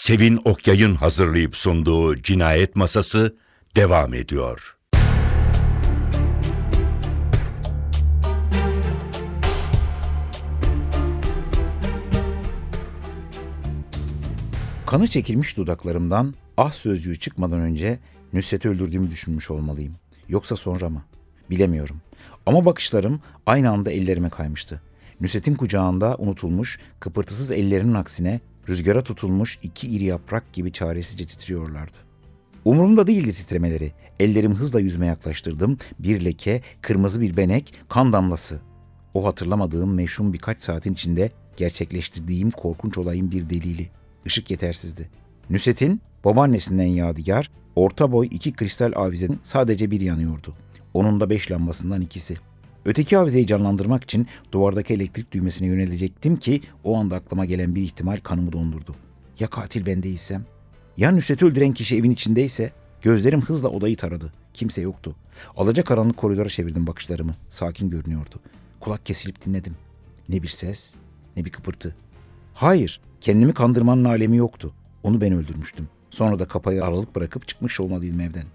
Sevin Okyay'ın hazırlayıp sunduğu Cinayet Masası devam ediyor. Kanı çekilmiş dudaklarımdan ah sözcüğü çıkmadan önce Nusret'i öldürdüğümü düşünmüş olmalıyım. Yoksa sonra mı? Bilemiyorum. Ama bakışlarım aynı anda ellerime kaymıştı. Nusret'in kucağında unutulmuş, kıpırtısız ellerinin aksine rüzgara tutulmuş iki iri yaprak gibi çaresizce titriyorlardı. Umurumda değildi titremeleri. Ellerimi hızla yüzme yaklaştırdım. Bir leke, kırmızı bir benek, kan damlası. O hatırlamadığım meşhum birkaç saatin içinde gerçekleştirdiğim korkunç olayın bir delili. Işık yetersizdi. Nusret'in babaannesinden yadigar, orta boy iki kristal avizenin sadece bir yanıyordu. Onun da beş lambasından ikisi. Öteki avizeyi canlandırmak için duvardaki elektrik düğmesine yönelecektim ki o anda aklıma gelen bir ihtimal kanımı dondurdu. Ya katil ben değilsem? Ya Nusret'i öldüren kişi evin içindeyse? Gözlerim hızla odayı taradı. Kimse yoktu. Alaca karanlık koridora çevirdim bakışlarımı. Sakin görünüyordu. Kulak kesilip dinledim. Ne bir ses, ne bir kıpırtı. Hayır, kendimi kandırmanın alemi yoktu. Onu ben öldürmüştüm. Sonra da kapayı aralık bırakıp çıkmış olmalıydım evden.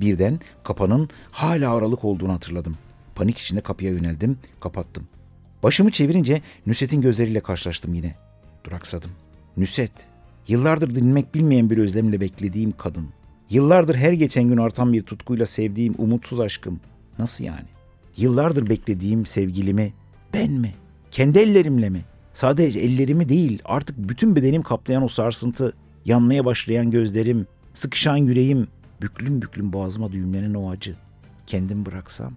Birden kapanın hala aralık olduğunu hatırladım. Panik içinde kapıya yöneldim, kapattım. Başımı çevirince Nusret'in gözleriyle karşılaştım yine. Duraksadım. Nusret, yıllardır dinlemek bilmeyen bir özlemle beklediğim kadın. Yıllardır her geçen gün artan bir tutkuyla sevdiğim umutsuz aşkım. Nasıl yani? Yıllardır beklediğim sevgilimi ben mi? Kendi ellerimle mi? Sadece ellerimi değil, artık bütün bedenim kaplayan o sarsıntı, yanmaya başlayan gözlerim, sıkışan yüreğim, büklüm büklüm boğazıma düğümlenen o acı. Kendim bıraksam?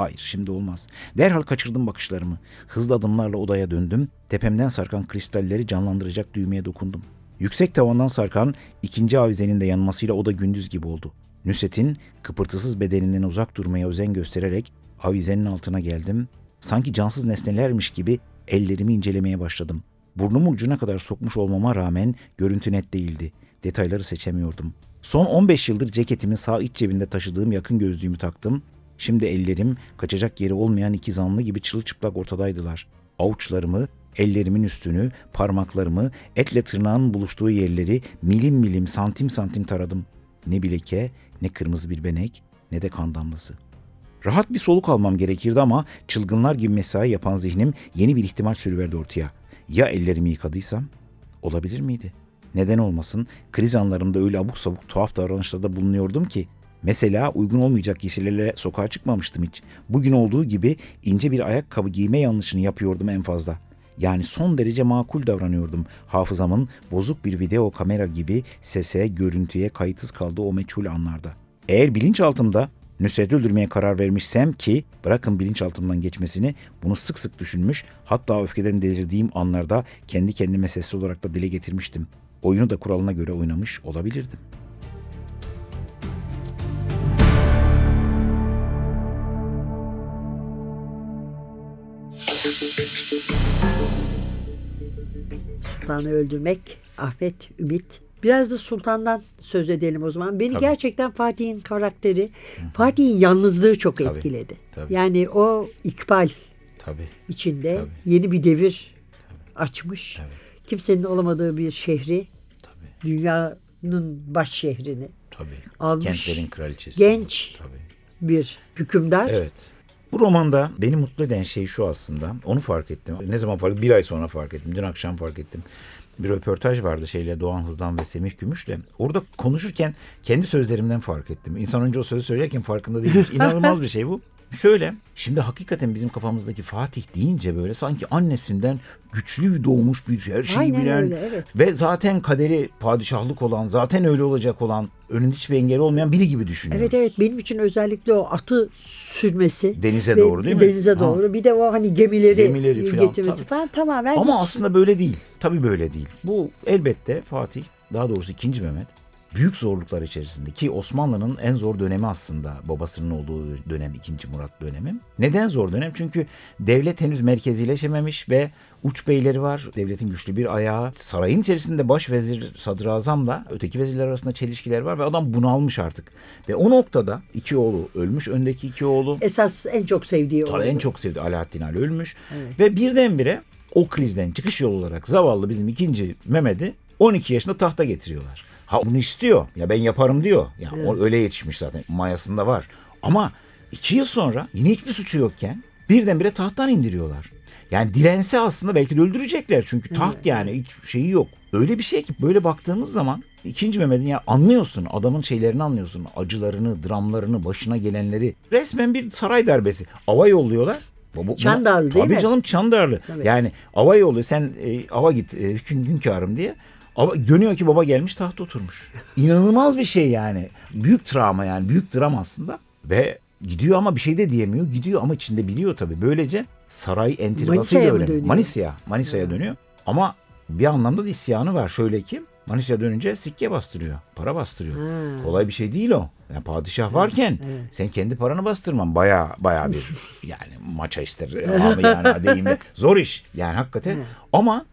Hayır, şimdi olmaz. Derhal kaçırdım bakışlarımı. Hızlı adımlarla odaya döndüm. Tepemden sarkan kristalleri canlandıracak düğmeye dokundum. Yüksek tavandan sarkan ikinci avizenin de yanmasıyla oda gündüz gibi oldu. Nusret'in kıpırtısız bedeninden uzak durmaya özen göstererek avizenin altına geldim. Sanki cansız nesnelermiş gibi ellerimi incelemeye başladım. Burnumu ucuna kadar sokmuş olmama rağmen görüntü net değildi. Detayları seçemiyordum. Son 15 yıldır ceketimin sağ iç cebinde taşıdığım yakın gözlüğümü taktım. Şimdi ellerim kaçacak yeri olmayan iki zanlı gibi çırılçıplak ortadaydılar. Avuçlarımı, ellerimin üstünü, parmaklarımı, etle tırnağın buluştuğu yerleri milim milim santim santim taradım. Ne bileke, ne kırmızı bir benek, ne de kan damlası. Rahat bir soluk almam gerekirdi ama çılgınlar gibi mesai yapan zihnim yeni bir ihtimal sürüverdi ortaya. Ya ellerimi yıkadıysam? Olabilir miydi? Neden olmasın? Kriz anlarımda öyle abuk sabuk tuhaf davranışlarda bulunuyordum ki Mesela uygun olmayacak giysilerle sokağa çıkmamıştım hiç. Bugün olduğu gibi ince bir ayakkabı giyme yanlışını yapıyordum en fazla. Yani son derece makul davranıyordum. Hafızamın bozuk bir video kamera gibi sese, görüntüye kayıtsız kaldığı o meçhul anlarda. Eğer bilinçaltımda Nusret'i öldürmeye karar vermişsem ki bırakın bilinçaltımdan geçmesini bunu sık sık düşünmüş hatta öfkeden delirdiğim anlarda kendi kendime sesli olarak da dile getirmiştim. Oyunu da kuralına göre oynamış olabilirdim. Sultanı öldürmek, Afet, Ümit. Biraz da Sultan'dan söz edelim o zaman. Beni Tabii. gerçekten Fatih'in karakteri, Fatih'in yalnızlığı çok Tabii, etkiledi. tabii. Yani o ikbal Tabii. içinde Tabii. yeni bir devir açmış. Tabii. Kimsenin olamadığı bir şehri, Tabii. dünyanın baş şehrini Tabii. Almış. Kentlerin kraliçesi. Genç. Tabii. bir hükümdar. Evet. Bu romanda beni mutlu eden şey şu aslında. Onu fark ettim. Ne zaman fark ettim? Bir ay sonra fark ettim. Dün akşam fark ettim. Bir röportaj vardı şeyle Doğan Hızlan ve Semih Gümüş'le. Orada konuşurken kendi sözlerimden fark ettim. İnsan önce o sözü söylerken farkında değil. İnanılmaz bir şey bu. Şöyle, şimdi hakikaten bizim kafamızdaki Fatih deyince böyle sanki annesinden güçlü bir doğmuş bir her şeyi Aynen bilen öyle, evet. ve zaten kaderi padişahlık olan, zaten öyle olacak olan, önünde hiçbir engel olmayan biri gibi düşünüyoruz. Evet evet benim için özellikle o atı sürmesi. Denize ve doğru değil mi? Denize Ha. doğru. Bir de o hani gemileri, Gemileri falan, getirmesi tabii. falan tamamen. Ama aslında böyle değil. Tabii böyle değil. Bu elbette Fatih, daha doğrusu 2. Mehmet büyük zorluklar içerisinde ki Osmanlı'nın en zor dönemi aslında babasının olduğu dönem 2. Murat dönemi. Neden zor dönem? Çünkü devlet henüz merkezileşememiş ve uç beyleri var. Devletin güçlü bir ayağı. Sarayın içerisinde baş vezir sadrazamla öteki vezirler arasında çelişkiler var ve adam bunalmış artık. Ve o noktada iki oğlu ölmüş. Öndeki iki oğlu esas en çok sevdiği o. Tabii en çok sevdiği Alaaddin Ali ölmüş. Ve birdenbire o krizden çıkış yolu olarak zavallı bizim ikinci Mehmet'i 12 yaşında tahta getiriyorlar. Ha bunu istiyor. Ya ben yaparım diyor. Ya o öyle yetişmiş zaten. Mayasında var. Ama iki yıl sonra yine hiçbir suçu yokken birdenbire tahttan indiriyorlar. Yani dirense aslında belki de öldürecekler. Çünkü taht yani hiç şeyi yok. Öyle bir şey ki böyle baktığımız zaman ikinci Mehmet'in ya anlıyorsun adamın şeylerini anlıyorsun. Acılarını, dramlarını, başına gelenleri. Resmen bir saray darbesi. Ava yolluyorlar. Bu- Çandarlı değil Tabii mi? canım Çandarlı. Tabii. Yani ava yolluyor sen e, ava git e, hüküm hünkârım diye. Ava, dönüyor ki baba gelmiş tahta oturmuş. İnanılmaz bir şey yani. Büyük travma yani büyük dram aslında. Ve gidiyor ama bir şey de diyemiyor. Gidiyor ama içinde biliyor tabii. Böylece saray entrikasıyla öğreniyor. dönüyor? Manisa'ya. Manisa'ya dönüyor. Ama bir anlamda da isyanı var. Şöyle ki Manisa'ya dönünce sikke bastırıyor. Para bastırıyor. Ha. Kolay bir şey değil o. Yani padişah varken sen kendi paranı bastırman baya baya bir yani maça ister. Yani deyimle. Zor iş. Yani hakikaten. Ama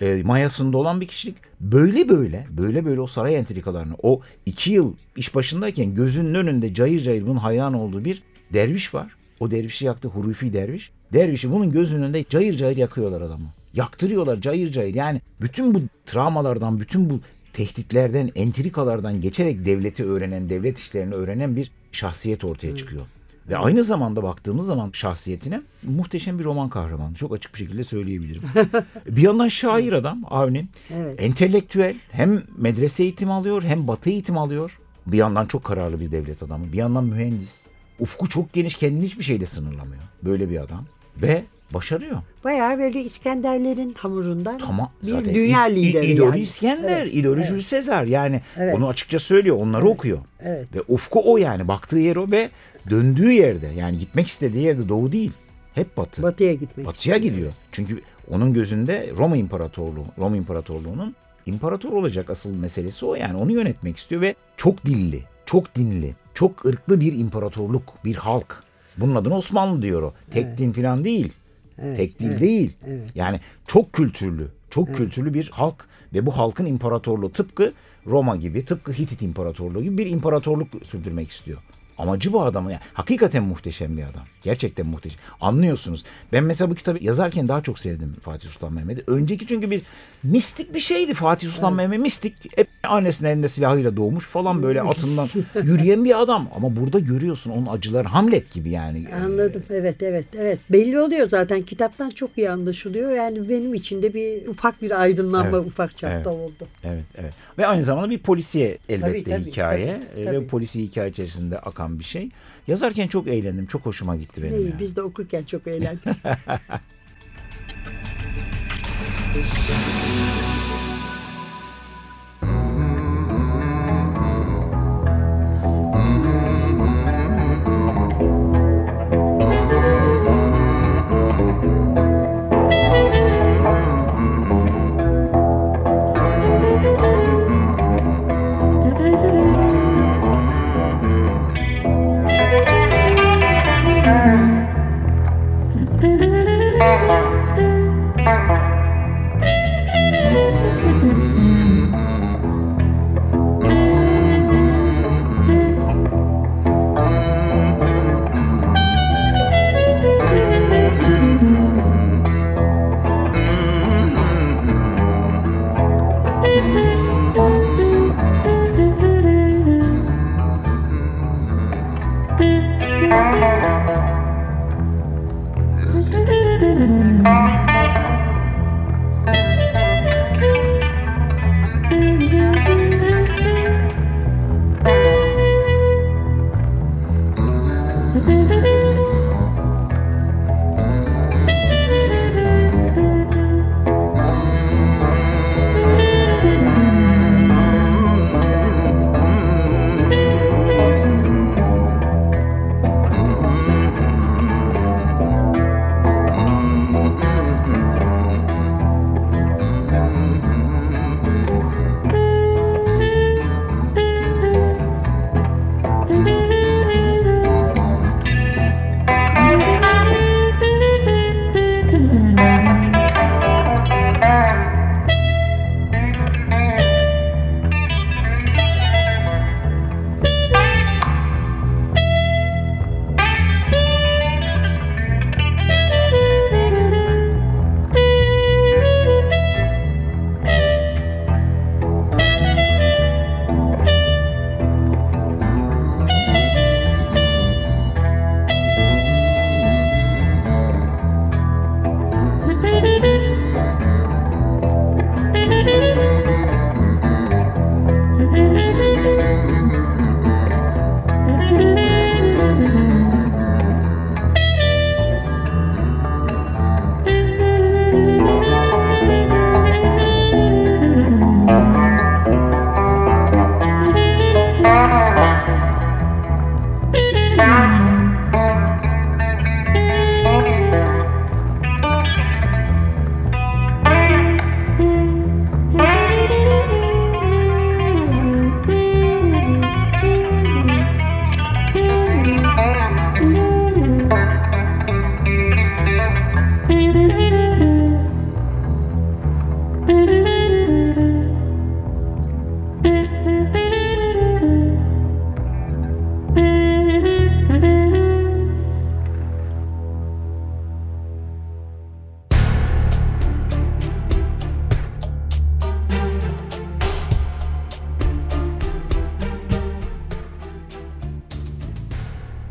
e, mayasında olan bir kişilik böyle böyle böyle böyle o saray entrikalarını o iki yıl iş başındayken gözünün önünde cayır cayır bunun hayran olduğu bir derviş var. O dervişi yaktı Hurufi derviş. Dervişi bunun gözünün önünde cayır cayır yakıyorlar adamı. Yaktırıyorlar cayır cayır. Yani bütün bu travmalardan, bütün bu tehditlerden, entrikalardan geçerek devleti öğrenen, devlet işlerini öğrenen bir şahsiyet ortaya çıkıyor. Ve aynı zamanda baktığımız zaman şahsiyetine muhteşem bir roman kahramanı. Çok açık bir şekilde söyleyebilirim. bir yandan şair adam Avni. Evet. Entelektüel hem medrese eğitimi alıyor hem batı eğitimi alıyor. Bir yandan çok kararlı bir devlet adamı. Bir yandan mühendis. Ufku çok geniş kendini hiçbir şeyle sınırlamıyor. Böyle bir adam. Ve başarıyor. Bayağı böyle İskenderlerin hamurundan Tamam. bir zaten dünya İ- lideri İdolü yani. İskender, Evet, İdolü evet. Jules. Yani Evet. onu açıkça söylüyor. Onları okuyor. Evet. Ve ufku o yani. Baktığı yer o ve döndüğü yerde yani gitmek istediği yerde doğu değil. Hep batı. Batıya gitmek. Batıya gidiyor. Çünkü onun gözünde Roma İmparatorluğu, Roma İmparatorluğu'nun imparator olacak asıl meselesi o yani. Onu yönetmek istiyor ve çok dilli, çok dinli, çok ırklı bir imparatorluk, bir halk. Bunun adına Osmanlı diyor o. Tek din falan değil. Evet, Tek dil evet, değil. evet. Yani çok kültürlü, çok kültürlü bir halk ve bu halkın imparatorluğu tıpkı Roma gibi, tıpkı Hitit İmparatorluğu gibi bir imparatorluk sürdürmek istiyor. Amacı bu adamın yani hakikaten muhteşem bir adam. Gerçekten muhteşem. Anlıyorsunuz. Ben mesela bu kitabı yazarken daha çok sevdim Fatih Sultan Mehmet'i. Önceki çünkü bir mistik bir şeydi Fatih Sultan Mehmet. Mistik. Hep annesinin elinde silahıyla doğmuş falan böyle atından yürüyen bir adam. Ama burada görüyorsun onun acıları Hamlet gibi yani. Anladım. Evet, evet, evet. Belli oluyor zaten. Kitaptan çok iyi anlaşılıyor. Yani benim için de bir ufak bir aydınlanma Evet, ufak çapta evet. oldu. Evet, evet. Ve aynı zamanda bir polisiye elbette Tabii, tabii, hikaye tabii, tabii. ve polisiye hikaye içerisinde akan bir şey. Yazarken çok eğlendim, çok hoşuma gitti benim. İyi, yani. biz de okurken çok eğlendik.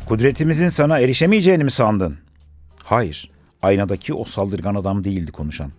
Kudretimizin sana erişemeyeceğini mi sandın? Hayır, aynadaki o saldırgan adam değildi konuşan.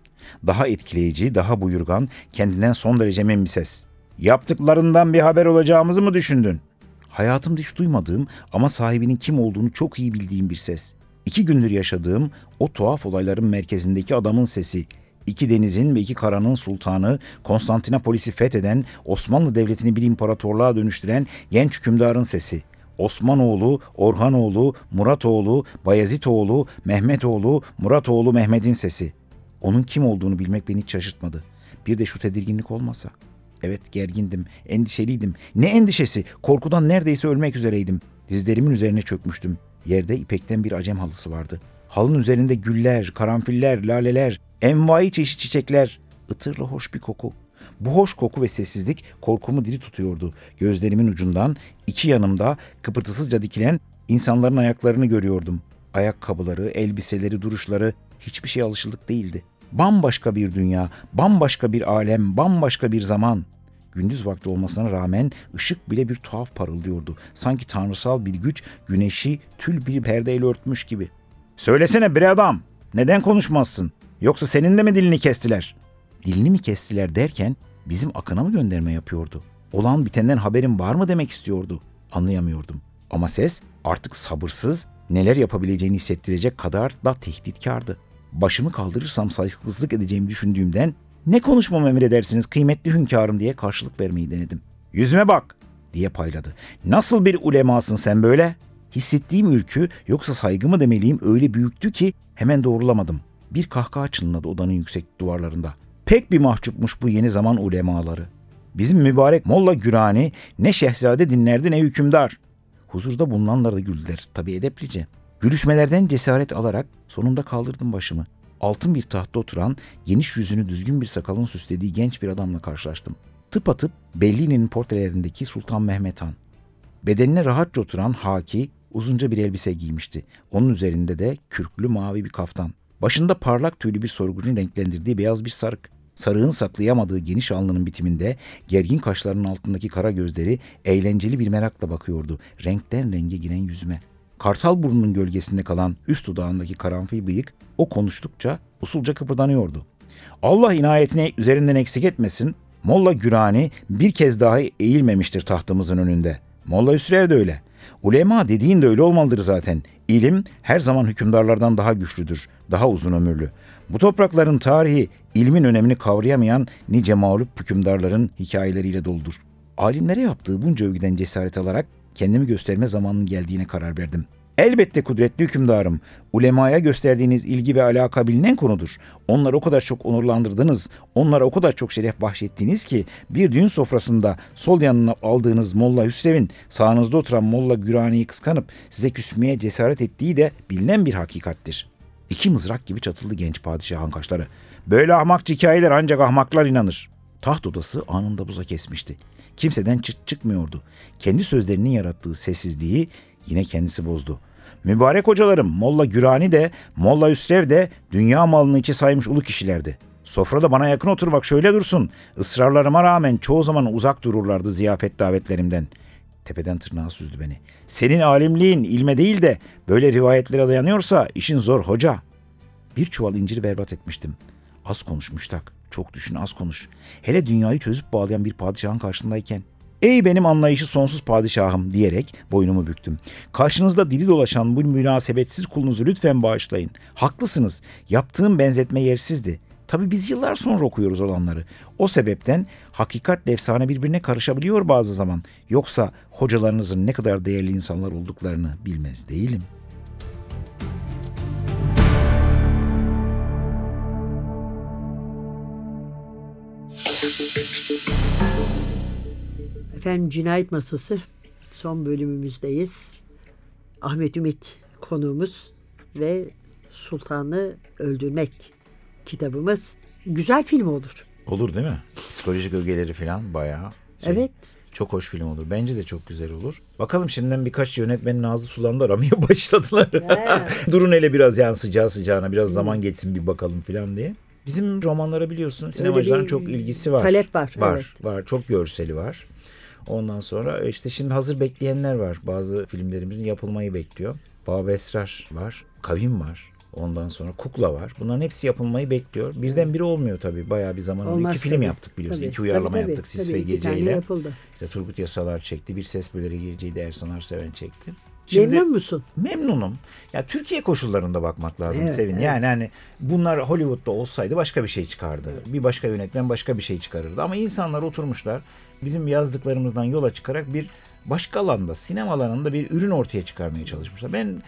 Daha etkileyici, daha buyurgan, kendinden son derece bir ses. Yaptıklarından bir haber olacağımızı mı düşündün? Hayatımda hiç duymadığım ama sahibinin kim olduğunu çok iyi bildiğim bir ses. İki gündür yaşadığım o tuhaf olayların merkezindeki adamın sesi. İki denizin ve iki karanın sultanı, Konstantinopolis'i fetheden, Osmanlı Devleti'ni bir imparatorluğa dönüştüren genç hükümdarın sesi. Osmanoğlu, Orhanoğlu, Muratoğlu, Bayezitoğlu, Mehmetoğlu, Muratoğlu Mehmet'in sesi. Onun kim olduğunu bilmek beni hiç şaşırtmadı. Bir de şu tedirginlik olmasa. Evet gergindim, endişeliydim. Ne endişesi? Korkudan neredeyse ölmek üzereydim. Dizlerimin üzerine çökmüştüm. Yerde ipekten bir acem halısı vardı. Halın üzerinde güller, karanfiller, laleler, envai çeşit çiçekler. Itırlı hoş bir koku. Bu hoş koku ve sessizlik korkumu diri tutuyordu. Gözlerimin ucundan iki yanımda kıpırtısızca dikilen insanların ayaklarını görüyordum. Ayakkabıları, elbiseleri, duruşları hiçbir şey alışıldık değildi. Bambaşka bir dünya, bambaşka bir alem, bambaşka bir zaman. Gündüz vakti olmasına rağmen ışık bile bir tuhaf parıldıyordu. Sanki tanrısal bir güç güneşi tül bir perdeyle örtmüş gibi. Söylesene bre adam, neden konuşmazsın? Yoksa senin de mi dilini kestiler? Dilini mi kestiler derken bizim Akın'a mı gönderme yapıyordu? Olan bitenden haberin var mı demek istiyordu? Anlayamıyordum. Ama ses artık sabırsız, neler yapabileceğini hissettirecek kadar da tehditkardı. Başımı kaldırırsam saygısızlık edeceğimi düşündüğümden ne konuşmamı emredersiniz kıymetli hünkârım diye karşılık vermeyi denedim. Yüzüme bak diye payladı. Nasıl bir ulemasın sen böyle? Hissettiğim ürkü yoksa saygı mı demeliyim öyle büyüktü ki hemen doğrulamadım. Bir kahkaha çınladı odanın yüksek duvarlarında. Pek bir mahcupmuş bu yeni zaman ulemaları. Bizim mübarek Molla Gürani ne şehzade dinlerdi ne hükümdar. Huzurda bulunanlar da güldüler tabi edeplice. Gülüşmelerden cesaret alarak sonunda kaldırdım başımı. Altın bir tahtta oturan, geniş yüzünü düzgün bir sakalın süslediği genç bir adamla karşılaştım. Tıpatıp Bellini'nin portrelerindeki Sultan Mehmet Han. Bedenine rahatça oturan Haki uzunca bir elbise giymişti. Onun üzerinde de kürklü mavi bir kaftan. Başında parlak tüylü bir sorgucun renklendirdiği beyaz bir sarık. Sarığın saklayamadığı geniş alnının bitiminde gergin kaşlarının altındaki kara gözleri eğlenceli bir merakla bakıyordu. Renkten renge giren yüzüme. Kartal burnunun gölgesinde kalan üst dudağındaki karanfil bıyık o konuştukça usulca kıpırdanıyordu. Allah inayetini üzerinden eksik etmesin. Molla Gürani bir kez daha eğilmemiştir tahtımızın önünde. Molla Hüsrev de öyle. Ulema dediğin de öyle olmalıdır zaten. İlim her zaman hükümdarlardan daha güçlüdür, daha uzun ömürlü. Bu toprakların tarihi ilmin önemini kavrayamayan nice mağlup hükümdarların hikayeleriyle doludur. Alimlere yaptığı bunca övgüden cesaret alarak kendimi gösterme zamanının geldiğine karar verdim. Elbette kudretli hükümdarım, ulemaya gösterdiğiniz ilgi ve alaka bilinen konudur. Onları o kadar çok onurlandırdınız, onlara o kadar çok şeref bahşettiniz ki bir düğün sofrasında sol yanına aldığınız Molla Hüsrev'in sağınızda oturan Molla Gürani'yi kıskanıp size küsmeye cesaret ettiği de bilinen bir hakikattir. İki mızrak gibi çatıldı genç padişahın kaşları. Böyle ahmakçı hikayeler ancak ahmaklar inanır. Taht odası anında buza kesmişti. Kimseden çıt çıkmıyordu. Kendi sözlerinin yarattığı sessizliği yine kendisi bozdu. Mübarek hocalarım Molla Gürani de Molla Üsrev de dünya malını içe saymış ulu kişilerdi. Sofrada bana yakın oturmak şöyle dursun. Israrlarıma rağmen çoğu zaman uzak dururlardı ziyafet davetlerimden. Tepeden tırnağa süzdü beni. Senin alimliğin ilme değil de böyle rivayetlere dayanıyorsa işin zor hoca. Bir çuval inciri berbat etmiştim. Az konuş müştak. Çok düşün az konuş. Hele dünyayı çözüp bağlayan bir padişahın karşısındayken. Ey benim anlayışı sonsuz padişahım diyerek boynumu büktüm. Karşınızda dili dolaşan bu münasebetsiz kulunuzu lütfen bağışlayın. Haklısınız. Yaptığım benzetme yersizdi. Tabi biz yıllar sonra okuyoruz olanları. O sebepten hakikat efsane birbirine karışabiliyor bazı zaman. Yoksa hocalarınızın ne kadar değerli insanlar olduklarını bilmez değilim. Efendim Cinayet Masası son bölümümüzdeyiz. Ahmet Ümit konuğumuz ve Sultanı Öldürmek kitabımız. Güzel film olur. Olur değil mi? Psikolojik ögeleri falan bayağı. şey, Evet. Çok hoş film olur. Bence de çok güzel olur. Bakalım şimdiden birkaç yönetmenin ağzı sulandı aramaya başladılar. Durun hele biraz yani sıcağı sıcağına biraz zaman geçsin bir bakalım falan diye. Bizim romanlara biliyorsun sinemacıların çok ilgisi var. talep var, Var, evet. var. Çok görseli var. Ondan sonra işte şimdi hazır bekleyenler var. Bazı filmlerimizin yapılmayı bekliyor. Bab Esrar var. Kavim var. Ondan sonra Kukla var. Bunların hepsi yapılmayı bekliyor. Birden biri olmuyor tabii. Bayağı bir zaman oldu. İki film tabii. yaptık biliyorsun. Tabii, İki uyarlama tabii, tabii, yaptık Sis tabii, ve Gece ile. İşte Turgut Yasalar çekti. Bir ses böleri gireceğiydi Ersan Arseven çekti. Memnun musun? Memnunum. Ya Türkiye koşullarında bakmak lazım Evet, Sevin. evet. Yani hani bunlar Hollywood'da olsaydı başka bir şey çıkardı. Bir başka yönetmen başka bir şey çıkarırdı. Ama insanlar oturmuşlar bizim yazdıklarımızdan yola çıkarak bir başka alanda, sinema alanında bir ürün ortaya çıkarmaya çalışmışlar. Ben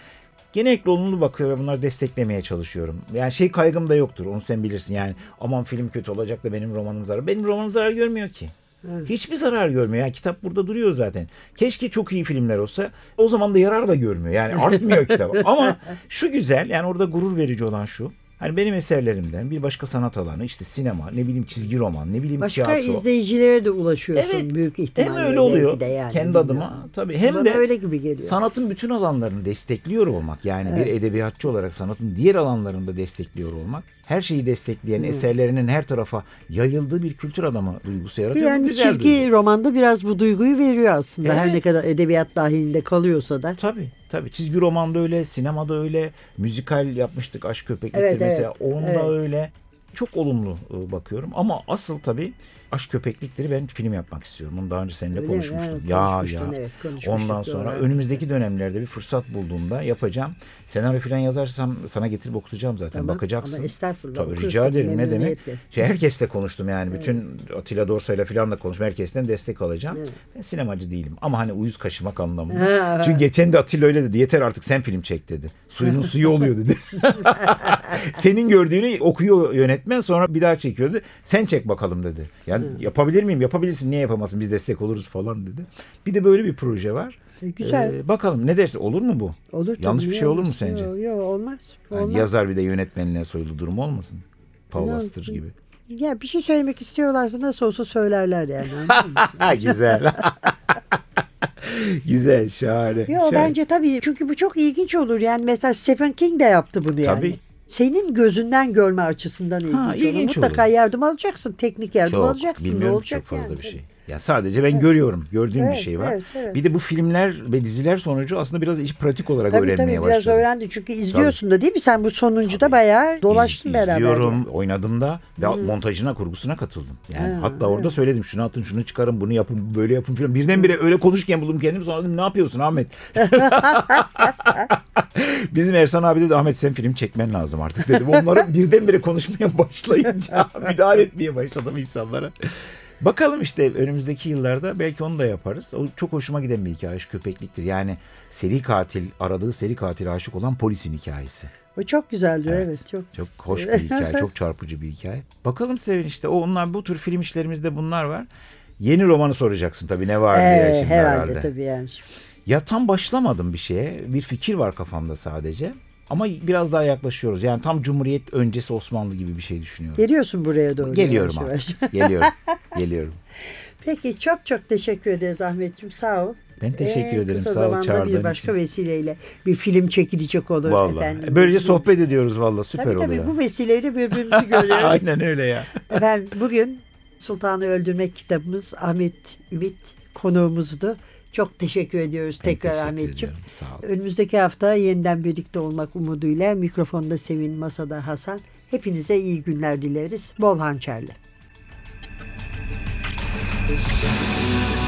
genellikle olumlu bakıyorum ve bunları desteklemeye çalışıyorum. Yani şey kaygım da yoktur. Onu sen bilirsin. Yani aman film kötü olacak da benim romanım zarar. Benim romanım zarar görmüyor ki. Hiçbir zarar görmüyor. Yani kitap burada duruyor zaten. Keşke çok iyi filmler olsa. O zaman da yarar da görmüyor. Yani artmıyor kitap. Ama şu güzel yani orada gurur verici olan şu. Hani benim eserlerimden bir başka sanat alanı işte sinema, ne bileyim çizgi roman, ne bileyim Başka tiyatro. izleyicilere de ulaşıyorsun Evet, büyük ihtimalle. Hem öyle oluyor de yani, kendi bilmiyorum. adıma tabii hem Bana de öyle gibi geliyor. sanatın bütün alanlarını destekliyor olmak yani bir edebiyatçı olarak sanatın diğer alanlarında destekliyor olmak her şeyi destekleyen eserlerinin her tarafa yayıldığı bir kültür adamı duygusu yaratıyor. Yani güzel çizgi duygu. romanda biraz bu duyguyu veriyor aslında. Her Evet. ne kadar edebiyat dahilinde kalıyorsa da. Tabii tabii çizgi romanda öyle, sinemada öyle, müzikal yapmıştık Aşk Köpeklik'te Evet, mesela evet, onda evet. öyle. Çok olumlu e, bakıyorum ama asıl tabii Aşk Köpeklikleri ben film yapmak istiyorum. Bunu daha önce seninle Öyle mi? konuşmuştum. Evet, ya ya. evet, Ondan sonra önümüzdeki dönemlerde bir fırsat bulduğumda yapacağım. Senaryo falan yazarsam sana getirip okutacağım zaten. Tamam, Bakacaksın. ama estağfurullah, Tabii rica ederim ne demek. Şey, herkesle konuştum yani. Bütün Atilla Dorsay'la falan da konuştum. Herkesten destek alacağım. Evet. Ben sinemacı değilim. Ama hani uyuz kaşımak anlamında. Ha. Çünkü geçen de Atilla öyle dedi. Yeter artık sen film çek dedi. Suyunun suyu oluyor dedi. Senin gördüğünü okuyor yönetmen sonra bir daha çekiyor dedi. Sen çek bakalım dedi. Yani yapabilir miyim? Yapabilirsin. Niye yapamazsın? Biz destek oluruz falan dedi. Bir de böyle bir proje var. E, güzel. Ee, bakalım ne dersin? Olur mu bu? Olur tabii, Yanlış bir şey olur mu sence? Yok yok, olmaz. Yani olmaz. yazar bir de yönetmenliğe soyulu durum olmasın. Paul Ne- Auster gibi. Ya bir şey söylemek istiyorlarsa nasıl olsa söylerler yani. Güzel. Güzel, şahane. Yo şahane. bence tabii çünkü bu çok ilginç olur. Yani mesela Stephen King de yaptı bunu yani. Tabii. Senin gözünden görme açısından ilginç, olur. ilginç Mutlaka olur. yardım alacaksın. Teknik yardım Çok, alacaksın. Ne bilmiyorum ki olacak çok fazla yani? bir şey. Ya sadece ben görüyorum. Gördüğüm bir Evet, şey var. evet, evet. Bir de bu filmler ve diziler sonucu aslında biraz iş pratik olarak Tabii öğrenmeye tabii biraz başladım. öğrendin. Çünkü izliyorsun da değil mi? Sen bu sonuncuda bayağı dolaştın İz- beraber. İzliyorum, yani. oynadım da ve montajına, kurgusuna katıldım. Yani Ha, hatta orada söyledim şunu atın, şunu çıkarın, bunu yapın, böyle yapın filan. Birdenbire öyle konuşurken buldum kendimi sonra dedim ne yapıyorsun Ahmet? Bizim Ersan abi dedi Ahmet sen film çekmen lazım artık dedim. Onları birdenbire konuşmaya başlayınca müdahale etmeye başladım insanlara. Bakalım işte önümüzdeki yıllarda belki onu da yaparız. O çok hoşuma giden bir hikaye Aşk köpekliktir. Yani seri katil, aradığı seri katile aşık olan polisin hikayesi. O çok güzeldir evet. Evet. çok. Çok hoş bir hikaye, çok çarpıcı bir hikaye. Bakalım Sevin işte o onlar bu tür film işlerimizde bunlar var. Yeni romanı soracaksın tabii ne var diye Ee, şimdi herhalde, herhalde. tabii yani. Ya tam başlamadım bir şeye. Bir fikir var kafamda sadece. Ama biraz daha yaklaşıyoruz. Yani tam Cumhuriyet öncesi Osmanlı gibi bir şey düşünüyorum. Geliyorsun buraya doğru. Geliyorum yavaş. Geliyorum. Geliyorum. Peki çok çok teşekkür ederiz Ahmetciğim sağ ol. Ben teşekkür En ederim. Sağ ol çağırdığın bir başka için. vesileyle bir film çekilecek olur Vallahi. efendim. Böylece Bir- sohbet ediyoruz vallahi süper Tabii tabii oluyor. bu vesileyle birbirimizi görüyoruz. Aynen öyle ya. Efendim bugün Sultanı Öldürmek kitabımız Ahmet Ümit konuğumuzdu. Çok teşekkür ediyoruz Ben tekrar teşekkür Ahmetciğim. Sağ. Önümüzdeki hafta yeniden birlikte olmak umuduyla mikrofonda Sevin, masada Hasan. Hepinize iyi günler dileriz. Bol hançerli. Ja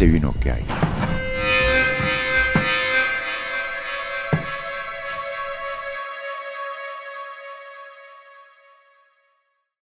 Hazırlayan ve sunan Sevin Okyay